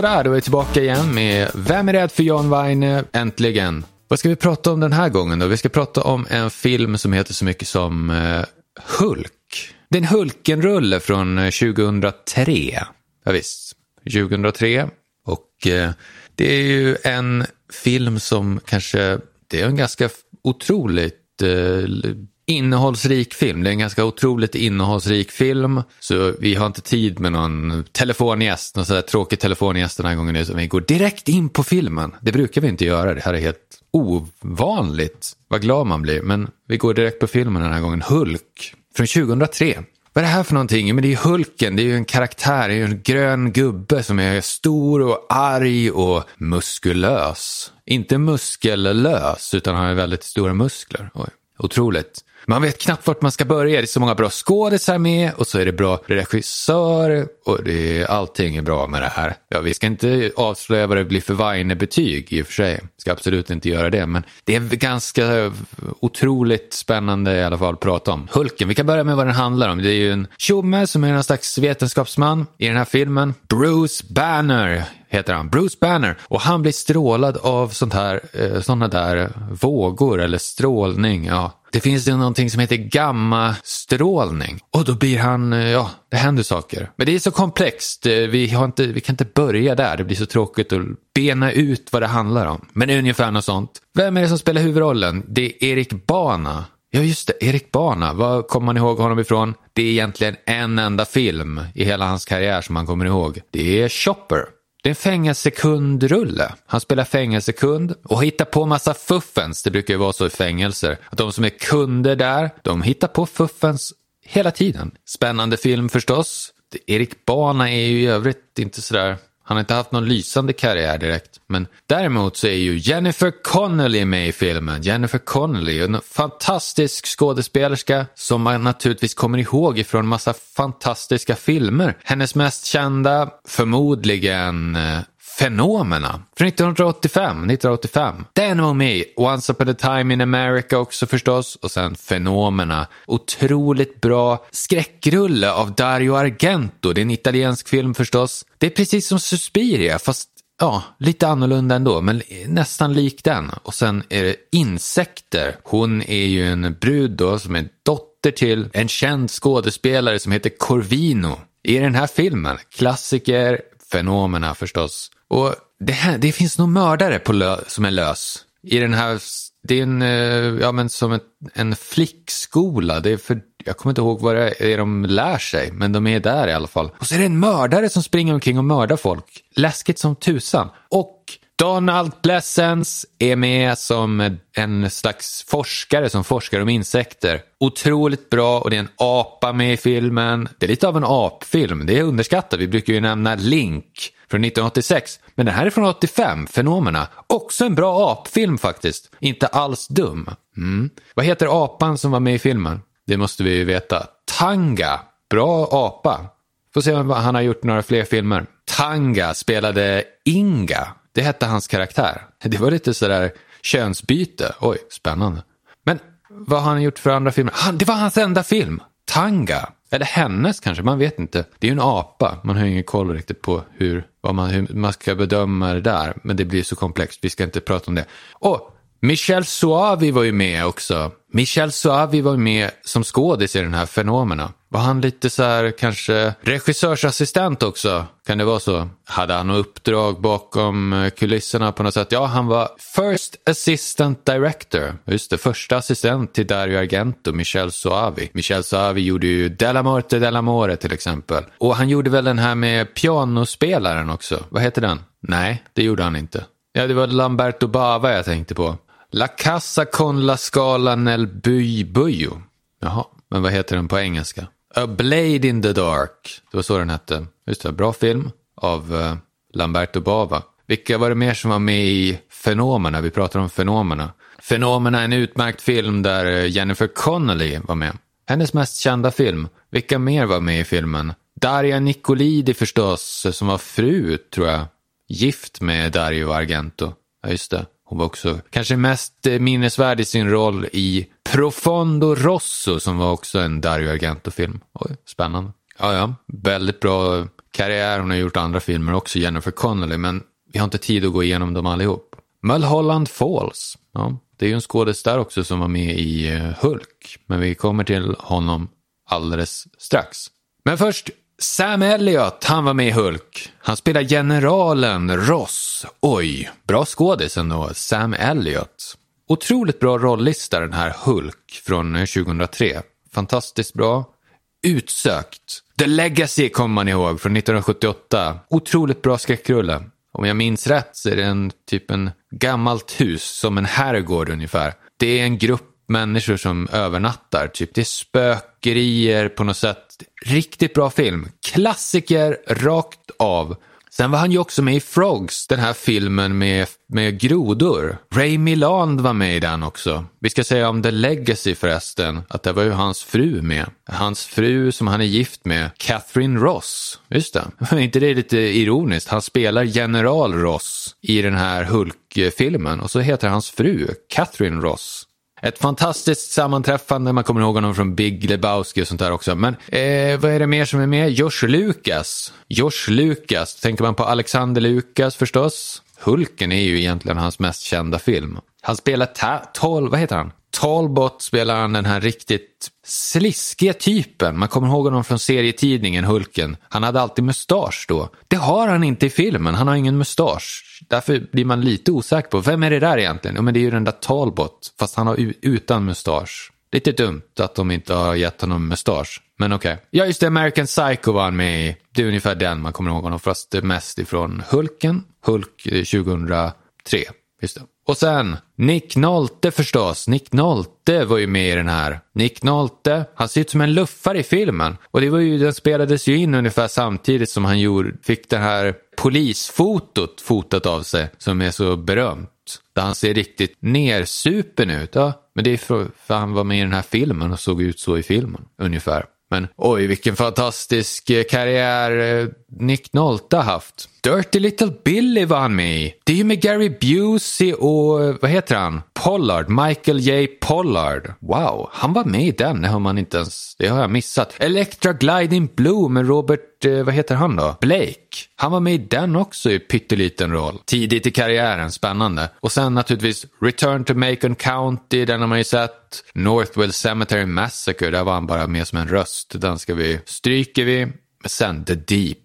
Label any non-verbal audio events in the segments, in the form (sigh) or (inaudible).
Sådär, då är vi tillbaka igen med Vem är rädd för John Weine? Äntligen! Vad ska vi prata om den här gången då? Vi ska prata om en film som heter så mycket som eh, Hulk. Det är en Hulken-rulle från eh, 2003. Ja, visst, 2003. Och eh, det är ju en film som kanske, det är en ganska otroligt eh, innehållsrik film. Det är en ganska otroligt innehållsrik film. Så vi har inte tid med någon telefongäst, någon sådär tråkig telefongäst den här gången nu. Så vi går direkt in på filmen. Det brukar vi inte göra, det här är helt ovanligt. Vad glad man blir. Men vi går direkt på filmen den här gången. Hulk från 2003. Vad är det här för någonting? Men det är Hulken, det är ju en karaktär, det är ju en grön gubbe som är stor och arg och muskulös. Inte muskellös, utan har väldigt stora muskler. Oj, otroligt. Man vet knappt vart man ska börja. Det är så många bra skådisar med och så är det bra regissör och det är, allting är bra med det här. Ja, vi ska inte avslöja vad det blir för Weine-betyg i och för sig. Vi Ska absolut inte göra det, men det är ganska otroligt spännande i alla fall att prata om. Hulken, vi kan börja med vad den handlar om. Det är ju en tjomme som är någon slags vetenskapsman i den här filmen. Bruce Banner heter han, Bruce Banner. Och han blir strålad av sånt här, eh, såna sådana där vågor eller strålning. Ja. Det finns ju någonting som heter gammastrålning. Och då blir han, eh, ja, det händer saker. Men det är så komplext, eh, vi, har inte, vi kan inte börja där. Det blir så tråkigt att bena ut vad det handlar om. Men det är ungefär något sånt. Vem är det som spelar huvudrollen? Det är Erik Bana. Ja, just det. Erik Bana. Var kommer man ihåg honom ifrån? Det är egentligen en enda film i hela hans karriär som man kommer ihåg. Det är Chopper. Det är en fängelsekundrulle. Han spelar fängelsekund och hittar på massa fuffens. Det brukar ju vara så i fängelser. Att de som är kunder där, de hittar på fuffens hela tiden. Spännande film förstås. Erik Bana är ju i övrigt inte sådär han har inte haft någon lysande karriär direkt. Men däremot så är ju Jennifer Connelly med i filmen. Jennifer Connelly, en fantastisk skådespelerska som man naturligtvis kommer ihåg ifrån massa fantastiska filmer. Hennes mest kända, förmodligen eh, Fenomena från 1985. 1985. Den var med Once upon a time in America också förstås. Och sen Fenomena. Otroligt bra skräckrulle av Dario Argento. Det är en italiensk film förstås. Det är precis som Suspiria fast Ja, lite annorlunda ändå, men nästan lik den. Och sen är det Insekter. Hon är ju en brud då som är dotter till en känd skådespelare som heter Corvino. I den här filmen, klassiker, fenomena förstås. Och det, här, det finns nog mördare på lö, som är lös. I den här, det är en, eh, ja men som ett, en flickskola. Det är för, jag kommer inte ihåg vad det är de lär sig, men de är där i alla fall. Och så är det en mördare som springer omkring och mördar folk. Läskigt som tusan. Och Donald Pleasence är med som en slags forskare som forskar om insekter. Otroligt bra och det är en apa med i filmen. Det är lite av en apfilm, det är underskattat. Vi brukar ju nämna Link från 1986. Men den här är från 85, Fenomena. Också en bra apfilm faktiskt. Inte alls dum. Mm. Vad heter apan som var med i filmen? Det måste vi ju veta. Tanga. Bra apa. Får se om han har gjort några fler filmer. Tanga spelade Inga. Det hette hans karaktär. Det var lite sådär könsbyte. Oj, spännande. Men vad har han gjort för andra filmer? Han, det var hans enda film. Tanga. Eller hennes kanske, man vet inte. Det är ju en apa, man har ju ingen koll riktigt på hur, vad man, hur man ska bedöma det där. Men det blir så komplext, vi ska inte prata om det. Och Michel Suavi var ju med också. Michel Suavi var med som skådis i den här Fenomena. Var han lite så här kanske regissörsassistent också? Kan det vara så? Hade han något uppdrag bakom eh, kulisserna på något sätt? Ja, han var First Assistant Director. Just det, första assistent till Dario Argento, Michel Suavi. Michel Suavi gjorde ju Della Morte Della More till exempel. Och han gjorde väl den här med pianospelaren också. Vad heter den? Nej, det gjorde han inte. Ja, det var Lamberto Bava jag tänkte på. La Casa con la Scala nel Buio. Jaha, men vad heter den på engelska? A Blade in the Dark. Det var så den hette. Just det, bra film av uh, Lamberto Bava. Vilka var det mer som var med i Fenomena? Vi pratar om Fenomena. Fenomena är en utmärkt film där eh, Jennifer Connelly var med. Hennes mest kända film. Vilka mer var med i filmen? Daria Nicolidi förstås, eh, som var fru, tror jag. Gift med Dario Argento. Ja, just det. Hon var också kanske mest eh, minnesvärd i sin roll i Profondo Rosso som var också en Dario Argento-film. Oj, spännande. Ja, ja, väldigt bra karriär. Hon har gjort andra filmer också, Jennifer Connelly, men vi har inte tid att gå igenom dem allihop. Mulholland Falls. Ja, det är ju en skådis där också som var med i eh, Hulk, men vi kommer till honom alldeles strax. Men först Sam Elliott, han var med i Hulk. Han spelar generalen Ross. Oj, bra skådis ändå, Sam Elliott. Otroligt bra rollista den här Hulk från eh, 2003. Fantastiskt bra. Utsökt. The Legacy kommer man ihåg från 1978. Otroligt bra skräckrulle. Om jag minns rätt så är det en typ en gammalt hus, som en herrgård ungefär. Det är en grupp människor som övernattar. Typ det är spökerier på något sätt. Riktigt bra film. Klassiker rakt av. Sen var han ju också med i Frogs, den här filmen med, med grodor. Ray Milland var med i den också. Vi ska säga om The Legacy förresten, att det var ju hans fru med. Hans fru som han är gift med, Catherine Ross. Just det, (laughs) är inte det lite ironiskt? Han spelar general Ross i den här Hulk-filmen och så heter hans fru Catherine Ross. Ett fantastiskt sammanträffande, man kommer ihåg honom från Big Lebowski och sånt där också. Men eh, vad är det mer som är med? Josh Lucas. Josh Lucas, tänker man på Alexander Lucas förstås. Hulken är ju egentligen hans mest kända film. Han spelar Tol, vad heter han? Talbot spelar han den här riktigt sliskiga typen. Man kommer ihåg honom från serietidningen Hulken. Han hade alltid mustasch då. Det har han inte i filmen, han har ingen mustasch. Därför blir man lite osäker på, vem är det där egentligen? Jo men det är ju den där Talbot, fast han har utan mustasch. Lite dumt att de inte har gett honom mustasch. Men okej. Okay. Ja, just det, American Psycho var han med i. Det är ungefär den man kommer ihåg honom, fast mest ifrån Hulken. Hulk eh, 2003. Just det. Och sen Nick Nolte förstås. Nick Nolte var ju med i den här. Nick Nolte, han ser ut som en luffare i filmen. Och det var ju, den spelades ju in ungefär samtidigt som han gjorde, fick det här polisfotot fotat av sig som är så berömt. Där han ser riktigt nersupen ut. Ja, men det är för, för han var med i den här filmen och såg ut så i filmen ungefär. Men oj, vilken fantastisk eh, karriär eh, Nick Nolte har haft. Dirty Little Billy var han med i. Det är ju med Gary Busey och, vad heter han? Pollard, Michael J. Pollard. Wow, han var med i den, det har man inte ens, det har jag missat. Electra Gliding Blue med Robert, eh, vad heter han då? Blake. Han var med i den också i pytteliten roll. Tidigt i karriären, spännande. Och sen naturligtvis Return to Macon County, den har man ju sett. Northwell Cemetery Massacre, där var han bara med som en röst. Den ska vi, stryker vi. Men Sen The Deep.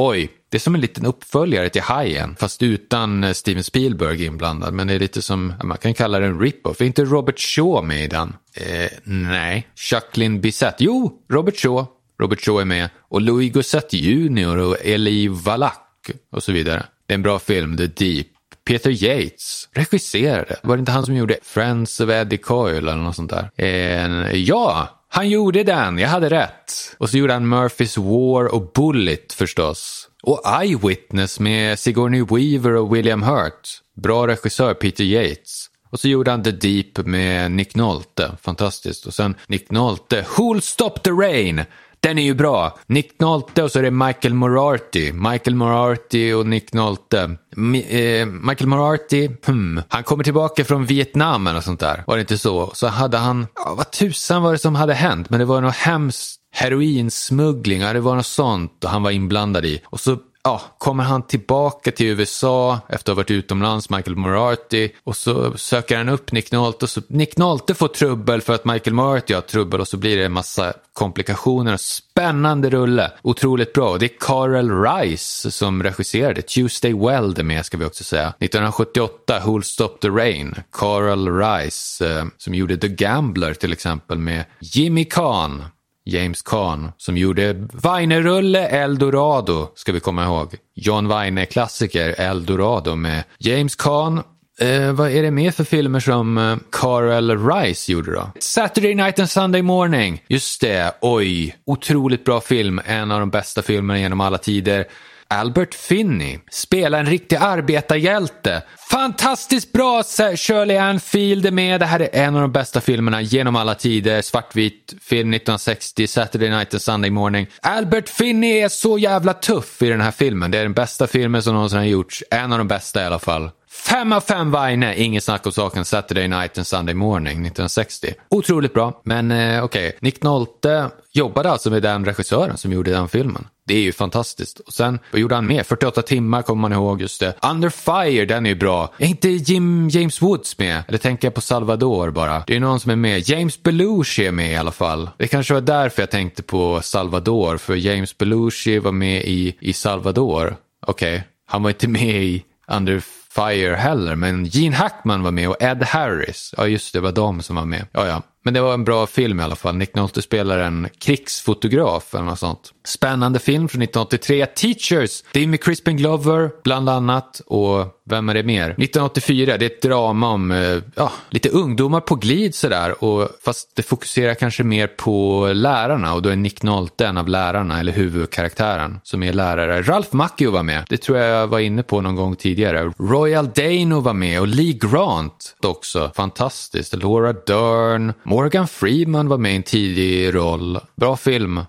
Oj, det är som en liten uppföljare till Hajen, fast utan eh, Steven Spielberg inblandad. Men det är lite som, man kan kalla det en rip-off. Är inte Robert Shaw med i den? Eh, nej. Jacqueline Bisset? Jo, Robert Shaw. Robert Shaw är med. Och Louis Gossett Jr och Eli Wallach och så vidare. Det är en bra film, The Deep. Peter Yates regisserade. Var det inte han som gjorde Friends of Eddie Coyle eller något sånt där? Eh, ja, han gjorde den, jag hade rätt. Och så gjorde han Murphys War och Bullet förstås. Och Eyewitness med Sigourney Weaver och William Hurt. Bra regissör Peter Yates. Och så gjorde han The Deep med Nick Nolte. Fantastiskt. Och sen Nick Nolte, Who'll Stop the Rain? Den är ju bra. Nick Nolte och så är det Michael Morarty. Michael Morarty och Nick Nolte. Mi eh, Michael Morarty, hmm, han kommer tillbaka från Vietnam eller sånt där. Var det inte så? Så hade han, ja, vad tusan var det som hade hänt? Men det var något hemskt heroinsmuggling, ja det var något sånt och han var inblandad i. Och så ja, kommer han tillbaka till USA efter att ha varit utomlands, Michael Moriarty, och så söker han upp Nick Nolte och så Nick Nolte får trubbel för att Michael Moriarty har trubbel och så blir det en massa komplikationer. Spännande rulle, otroligt bra. Och det är Carl Rice som regisserade. Tuesday Weld är med ska vi också säga. 1978, Who'll Stop the Rain. Carl Rice eh, som gjorde The Gambler till exempel med Jimmy Kahn. James Caan som gjorde Weinerulle Eldorado, ska vi komma ihåg. John Weine-klassiker Eldorado med James Caan. Eh, vad är det mer för filmer som eh, Carl Rice gjorde då? Saturday Night and Sunday Morning. Just det, oj. Otroligt bra film, en av de bästa filmerna genom alla tider. Albert Finney spelar en riktig arbetarhjälte. Fantastiskt bra! Shirley Ann Field är med. Det här är en av de bästa filmerna genom alla tider. Svartvit film 1960, Saturday Night and Sunday Morning. Albert Finney är så jävla tuff i den här filmen. Det är den bästa filmen som någonsin har gjorts. En av de bästa i alla fall. Fem av fem Vaine, ingen snack om saken, Saturday Night and Sunday Morning 1960. Otroligt bra, men eh, okej. Okay. Nick Nolte jobbade alltså med den regissören som gjorde den filmen. Det är ju fantastiskt. Och sen, vad gjorde han mer? 48 timmar kommer man ihåg, just det. Under Fire, den är ju bra. Är inte Jim, James Woods med? Eller tänker jag på Salvador bara? Det är någon som är med. James Belushi är med i alla fall. Det kanske var därför jag tänkte på Salvador, för James Belushi var med i, i Salvador. Okej, okay. han var inte med i Under Fire heller, men Gene Hackman var med och Ed Harris. Ja, just det, var de som var med. Ja, ja. Men det var en bra film i alla fall. Nick Nolte spelar en krigsfotograf eller något sånt. Spännande film från 1983. Teachers, det är med Crispin Glover bland annat och vem är det mer? 1984, det är ett drama om eh, ja, lite ungdomar på glid sådär. Och, fast det fokuserar kanske mer på lärarna och då är Nick Nolte en av lärarna, eller huvudkaraktären, som är lärare. Ralph Macchio var med, det tror jag jag var inne på någon gång tidigare. Royal Dano var med och Lee Grant också, fantastiskt. Laura Dern, Morgan Freeman var med i en tidig roll. Bra film.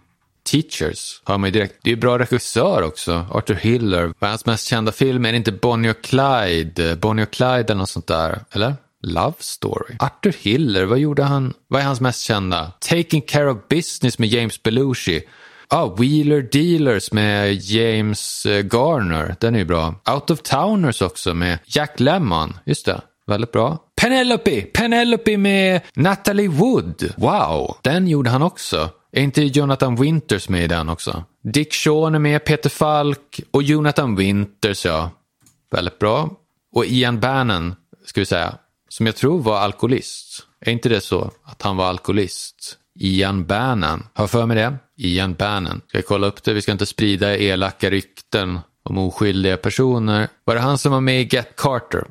Teachers hör man ju direkt. Det är ju bra regissör också. Arthur Hiller. Vad är hans mest kända film? Är det inte Bonnie och Clyde? Bonnie och Clyde eller något sånt där? Eller? Love Story. Arthur Hiller, vad gjorde han? Vad är hans mest kända? Taking Care of Business med James Belushi. Ah, Wheeler Dealers med James eh, Garner. Den är ju bra. Out of Towners också med Jack Lemmon. Just det. Väldigt bra. Penelope! Penelope med Natalie Wood. Wow, den gjorde han också. Är inte Jonathan Winters med i den också? Dick Shawn är med, Peter Falk och Jonathan Winters, ja. Väldigt bra. Och Ian Bannon, ska vi säga, som jag tror var alkoholist. Är inte det så att han var alkoholist? Ian Bannon. Har för mig det? Ian Bannon. Ska jag kolla upp det? Vi ska inte sprida elaka rykten om oskyldiga personer. Var det han som var med i Get Carter?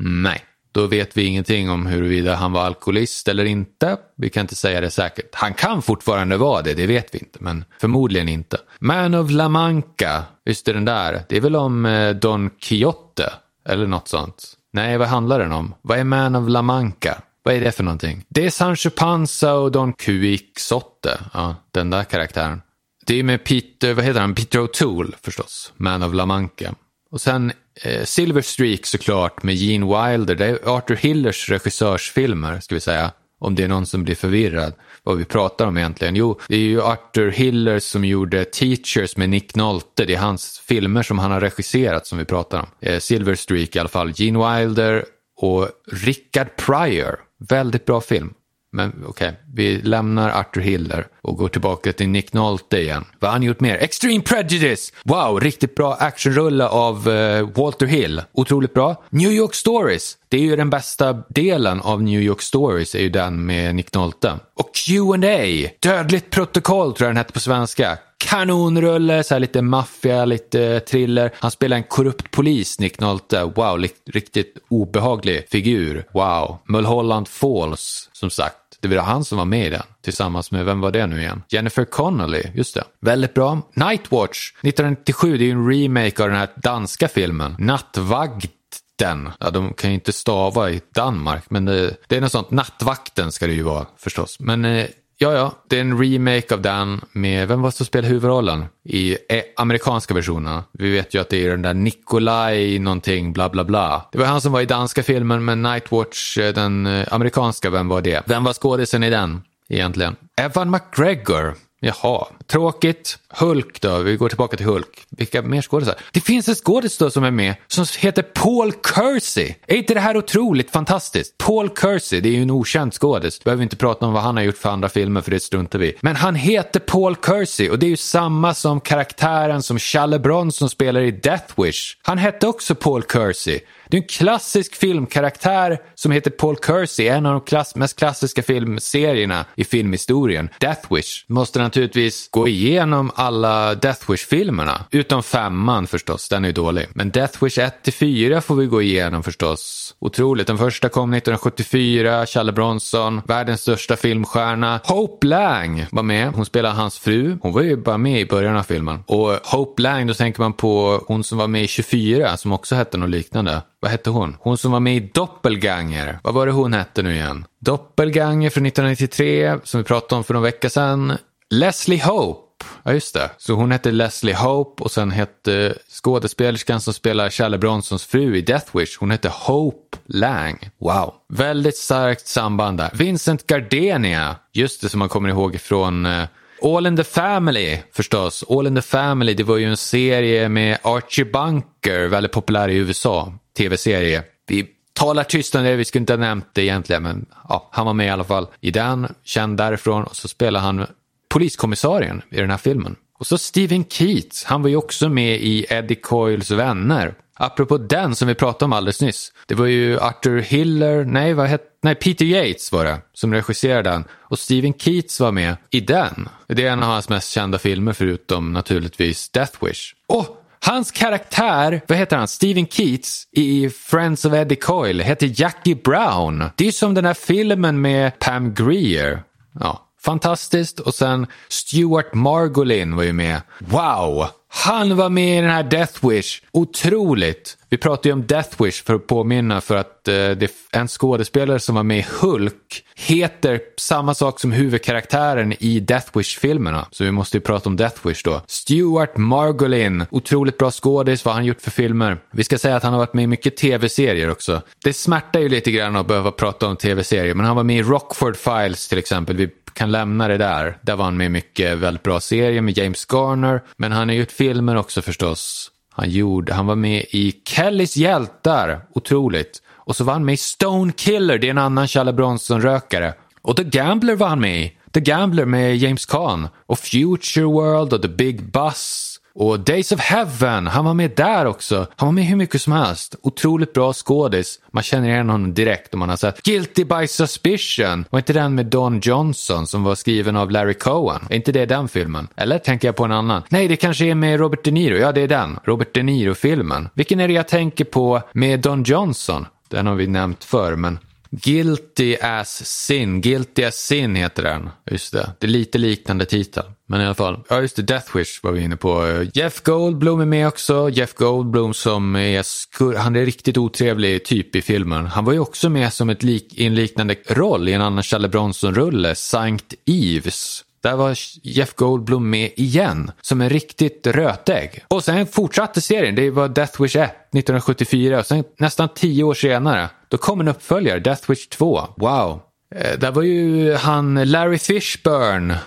Nej. Då vet vi ingenting om huruvida han var alkoholist eller inte. Vi kan inte säga det säkert. Han kan fortfarande vara det, det vet vi inte, men förmodligen inte. Man of La Manca, just det den där, det är väl om eh, Don Quixote eller något sånt. Nej, vad handlar den om? Vad är Man of La Manca? Vad är det för någonting? Det är Sancho Panza och Don Quixote, ja, den där karaktären. Det är med Peter, vad heter han, Peter O'Toole förstås, Man of La Manca. Och sen Eh, Silver Streak såklart med Gene Wilder. Det är Arthur Hillers regissörsfilmer, ska vi säga. Om det är någon som blir förvirrad vad vi pratar om egentligen. Jo, det är ju Arthur Hiller som gjorde Teachers med Nick Nolte. Det är hans filmer som han har regisserat som vi pratar om. Eh, Silver Streak i alla fall. Gene Wilder och Richard Pryor. Väldigt bra film. Men okej, okay, vi lämnar Arthur Hiller och går tillbaka till Nick Nolte igen. Vad har han gjort mer? Extreme Prejudice! Wow, riktigt bra actionrulle av uh, Walter Hill. Otroligt bra. New York Stories. Det är ju den bästa delen av New York Stories, är ju den med Nick Nolte. Och Q&A. Dödligt protokoll tror jag den hette på svenska kanonrulle, så här lite maffia, lite eh, thriller. Han spelar en korrupt polis, Nick Nolte. Wow, riktigt obehaglig figur. Wow. Mulholland Falls, som sagt. Det var han som var med i den, tillsammans med, vem var det nu igen? Jennifer Connolly, just det. Väldigt bra. Nightwatch, 1997, det är ju en remake av den här danska filmen. Nattvagten. Ja, de kan ju inte stava i Danmark, men det, det är något sånt. Nattvakten ska det ju vara förstås. Men eh, Ja, ja, det är en remake av den med, vem var det som spelade huvudrollen i eh, amerikanska versionen? Vi vet ju att det är den där Nikolaj någonting, bla bla bla. Det var han som var i danska filmen, men Nightwatch, eh, den eh, amerikanska, vem var det? Vem var skådisen i den egentligen? Evan McGregor. Jaha, tråkigt. Hulk då, vi går tillbaka till Hulk. Vilka mer skådisar? Det finns en skådis då som är med som heter Paul Kersey. Är inte det här otroligt fantastiskt? Paul Kersey, det är ju en okänd skådis. Behöver inte prata om vad han har gjort för andra filmer för det struntar vi Men han heter Paul Kersey och det är ju samma som karaktären som Challe Bronson spelar i Death Wish. Han hette också Paul Kersey. Det är en klassisk filmkaraktär som heter Paul Kersey, en av de klass mest klassiska filmserierna i filmhistorien. Death Wish måste naturligtvis gå igenom alla Death Wish-filmerna. Utom femman förstås, den är ju dålig. Men Death Wish 1-4 får vi gå igenom förstås. Otroligt. Den första kom 1974, Challe Bronson, världens största filmstjärna. Hope Lang var med. Hon spelade hans fru. Hon var ju bara med i början av filmen. Och Hope Lang, då tänker man på hon som var med i 24, som också hette något liknande. Vad hette hon? Hon som var med i Doppelganger. Vad var det hon hette nu igen? Doppelganger från 1993, som vi pratade om för någon vecka sedan. Leslie Hope. Ja, just det. Så hon hette Leslie Hope och sen hette skådespelerskan som spelar Charlie Bronsons fru i Death Wish, hon hette Hope Lang. Wow. Väldigt starkt samband där. Vincent Gardenia, just det som man kommer ihåg från eh, All in the Family förstås. All in the Family, det var ju en serie med Archie Bunker, väldigt populär i USA, tv-serie. Vi talar tyst om det, vi skulle inte ha nämnt det egentligen, men ja, han var med i alla fall i den, känd därifrån, och så spelar han poliskommissarien i den här filmen. Och så Steven Keats, han var ju också med i Eddie Coyles vänner. Apropå den som vi pratade om alldeles nyss. Det var ju Arthur Hiller, nej vad hette, nej Peter Yates var det som regisserade den. Och Steven Keats var med i den. Det är en av hans mest kända filmer förutom naturligtvis Death Wish. Oh! Hans karaktär, vad heter han, Steven Keats i Friends of Eddie Coyle heter Jackie Brown. Det är som den här filmen med Pam Greer. Ja, fantastiskt. Och sen Stuart Margolin var ju med. Wow! Han var med i den här Death Wish. Otroligt! Vi pratar ju om Death Wish för att påminna för att eh, det en skådespelare som var med i Hulk heter samma sak som huvudkaraktären i Death Wish-filmerna. Så vi måste ju prata om Death Wish då. Stuart Margolin, otroligt bra skådis. Vad har han gjort för filmer? Vi ska säga att han har varit med i mycket tv-serier också. Det smärtar ju lite grann att behöva prata om tv-serier, men han var med i Rockford Files till exempel. Vi kan lämna det där. Där var han med i mycket väldigt bra serier med James Garner. Men han har gjort filmer också förstås. Han, gjorde, han var med i Kellys hjältar, otroligt. Och så var han med i Stone Killer, det är en annan Charlie Bronson-rökare. Och The Gambler var han med i. The Gambler med James Caan. Och Future World och The Big Bus. Och Days of Heaven, han var med där också. Han var med hur mycket som helst. Otroligt bra skådis. Man känner igen honom direkt om man har sett Guilty by Suspicion. Var inte den med Don Johnson som var skriven av Larry Cohen? Är inte det den filmen? Eller tänker jag på en annan? Nej, det kanske är med Robert De Niro. Ja, det är den. Robert De Niro-filmen. Vilken är det jag tänker på med Don Johnson? Den har vi nämnt förr, men Guilty as sin, Guilty as sin heter den. Just det, det är lite liknande titel. Men i alla fall, ja just det, Death Wish var vi inne på. Jeff Goldblum är med också. Jeff Goldblum som är, skur han är riktigt otrevlig typ i filmen. Han var ju också med som ett lik, i en liknande roll i en annan Challe Bronson-rulle, Sankt Eves. Där var Jeff Goldblum med igen, som en riktigt rötägg. Och sen fortsatte serien, det var Death Wish 1, 1974. Och sen nästan tio år senare, då kom en uppföljare, Death Wish 2. Wow, Eh, där var ju han Larry Fishburne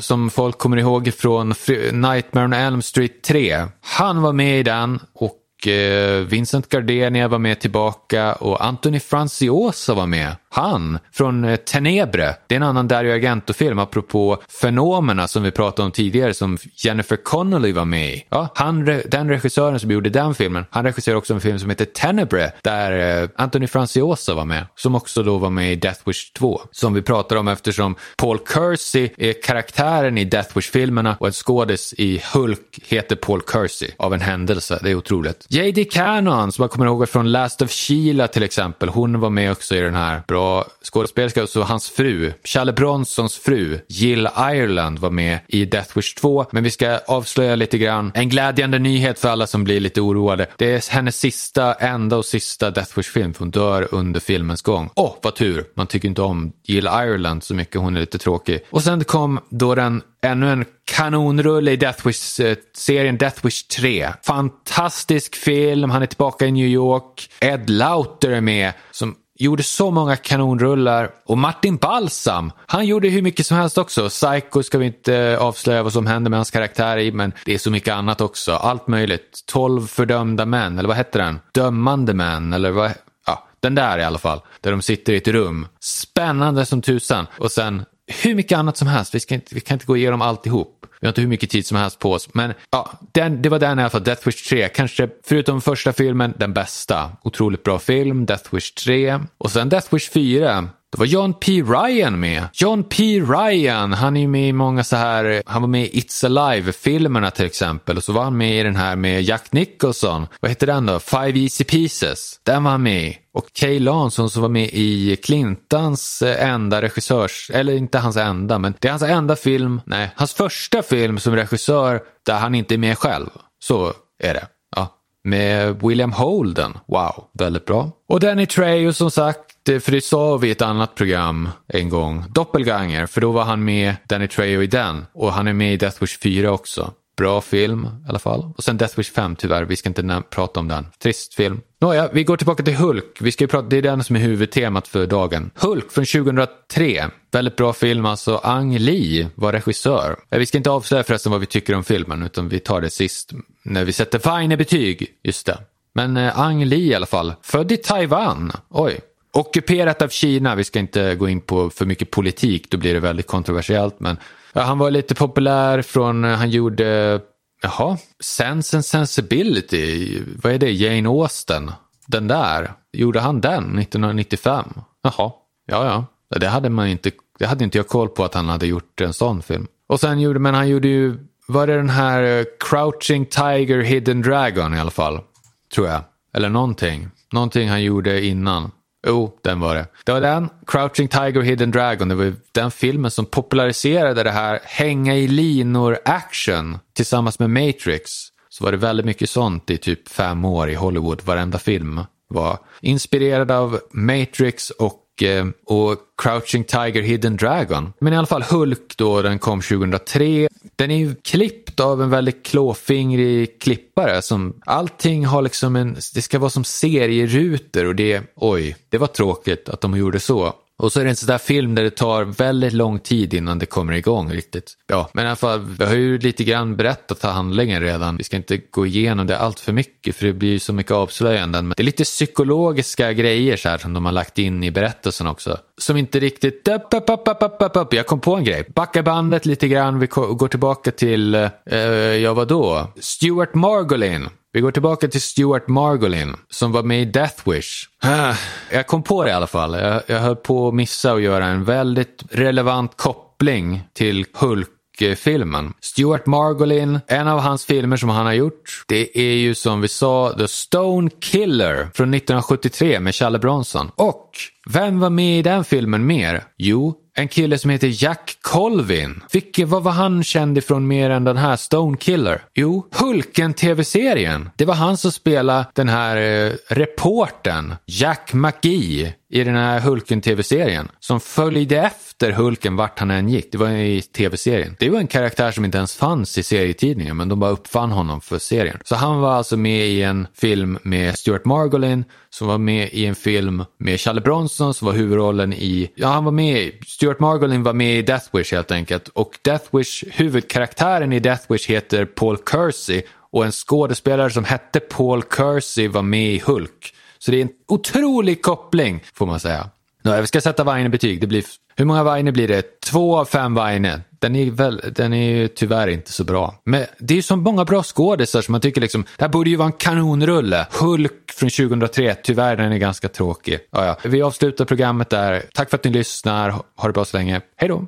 som folk kommer ihåg från Nightmare on Elm Street 3. Han var med i den och eh, Vincent Gardenia var med tillbaka och Anthony Franciosa var med. Han från eh, Tenebre, det är en annan Dario Argento-film apropå Fenomena som vi pratade om tidigare som Jennifer Connelly var med i. Ja, han, den regissören som gjorde den filmen, han regisserade också en film som heter Tenebre där eh, Anthony Franciosa var med, som också då var med i Death Wish 2. Som vi pratar om eftersom Paul Kersey är karaktären i Death Wish-filmerna och en skådis i Hulk heter Paul Kersey av en händelse. Det är otroligt. J.D. Cannon som man kommer ihåg från Last of Sheila till exempel. Hon var med också i den här. Bra skådespelerska. Och så hans fru, Challe Bronsons fru, Jill Ireland var med i Death Wish 2. Men vi ska avslöja lite grann. En glädjande nyhet för alla som blir lite oroade. Det är hennes sista, enda och sista Death Wish-film. Hon dör under filmens gång. Åh, oh, vad tur. Man tycker inte om Jill Ireland så mycket. Hon är lite tråkig. Och sen kom då den ännu en kanonrulle i Death Wish-serien eh, Death Wish 3. Fantastisk film, han är tillbaka i New York. Ed Lauter är med som gjorde så många kanonrullar. Och Martin Balsam, han gjorde hur mycket som helst också. Psycho ska vi inte eh, avslöja vad som händer med hans karaktär i, men det är så mycket annat också. Allt möjligt. 12 fördömda män, eller vad hette den? Dömande män, eller vad? Ja, den där i alla fall. Där de sitter i ett rum. Spännande som tusan. Och sen hur mycket annat som helst. Vi, ska inte, vi kan inte gå igenom alltihop. Vi har inte hur mycket tid som helst på oss. Men ja, den, det var den i alla fall, Death Wish 3. Kanske förutom första filmen, den bästa. Otroligt bra film, Death Wish 3. Och sen Death Wish 4. Då var John P. Ryan med. John P. Ryan, han är ju med i många så här, han var med i It's Alive-filmerna till exempel. Och så var han med i den här med Jack Nicholson. Vad heter den då? Five Easy Pieces. Den var han med i. Och Kay Lansson som var med i Clintons eh, enda regissörs, eller inte hans enda, men det är hans enda film, nej, hans första film som regissör där han inte är med själv. Så är det. Ja, med William Holden. Wow, väldigt bra. Och Danny Trejo som sagt, för det sa vi i ett annat program en gång, Doppelganger, för då var han med Danny Trejo i den. Och han är med i Death Wish 4 också. Bra film i alla fall. Och sen Death Wish 5 tyvärr, vi ska inte prata om den. Trist film. Nåja, vi går tillbaka till Hulk. Vi ska prata, det är den som är huvudtemat för dagen. Hulk från 2003. Väldigt bra film alltså. Ang Lee var regissör. Vi ska inte avslöja förresten vad vi tycker om filmen utan vi tar det sist när vi sätter Weine-betyg. Just det. Men eh, Ang Lee i alla fall. Född i Taiwan. Oj. Ockuperat av Kina. Vi ska inte gå in på för mycket politik, då blir det väldigt kontroversiellt. Men ja, han var lite populär från, eh, han gjorde Jaha, Sense and Sensibility, vad är det, Jane Austen? Den där, gjorde han den 1995? Jaha, ja ja, det hade man inte, det hade inte jag koll på att han hade gjort en sån film. Och sen gjorde, men han gjorde ju, var det den här eh, Crouching Tiger Hidden Dragon i alla fall? Tror jag, eller någonting. Någonting han gjorde innan. Jo, oh, den var det. Det var den, Crouching Tiger Hidden Dragon, det var den filmen som populariserade det här hänga i linor action tillsammans med Matrix. Så var det väldigt mycket sånt i typ fem år i Hollywood, varenda film var inspirerad av Matrix och, Eh, och Crouching Tiger Hidden Dragon. Men i alla fall Hulk då, den kom 2003. Den är ju klippt av en väldigt klåfingrig klippare som allting har liksom en, det ska vara som serierutor och det, oj, det var tråkigt att de gjorde så. Och så är det en sån där film där det tar väldigt lång tid innan det kommer igång riktigt. Ja, men i alla fall, vi har ju lite grann berättat handlingen redan. Vi ska inte gå igenom det allt för mycket för det blir ju så mycket avslöjanden. Men det är lite psykologiska grejer så här som de har lagt in i berättelsen också. Som inte riktigt... Jag kom på en grej. Backa bandet lite grann. Vi går tillbaka till, eh, ja vadå? Stuart Margolin vi går tillbaka till Stuart Margolin som var med i Death Wish. Ah, jag kom på det i alla fall. Jag, jag höll på att missa att göra en väldigt relevant koppling till Hulk filmen. Stuart Margolin, en av hans filmer som han har gjort, det är ju som vi sa The Stone Killer från 1973 med Challe Bronson. Och vem var med i den filmen mer? Jo, en kille som heter Jack Colvin. Vilke, vad var han känd ifrån mer än den här Stone Killer? Jo, Hulken-tv-serien. Det var han som spelade den här eh, reporten Jack McGee i den här Hulken-tv-serien som följde efter Hulken vart han än gick. Det var i tv-serien. Det var en karaktär som inte ens fanns i serietidningen men de bara uppfann honom för serien. Så han var alltså med i en film med Stuart Margolin som var med i en film med Charlie Bronson som var huvudrollen i, ja han var med, Stuart Margolin var med i Death Wish helt enkelt och Death Wish, huvudkaraktären i Death Wish heter Paul Kersey och en skådespelare som hette Paul Kersey var med i Hulk. Så det är en otrolig koppling får man säga. Nu, jag ska sätta Weine betyg. Det blir, hur många Weine blir det? Två av fem Weine. Den är, väl, den är ju tyvärr inte så bra. Men det är ju så många bra skådisar som man tycker liksom, det här borde ju vara en kanonrulle. Hulk från 2003, tyvärr den är ganska tråkig. Ja, ja. Vi avslutar programmet där. Tack för att ni lyssnar. Ha det bra så länge. Hej då!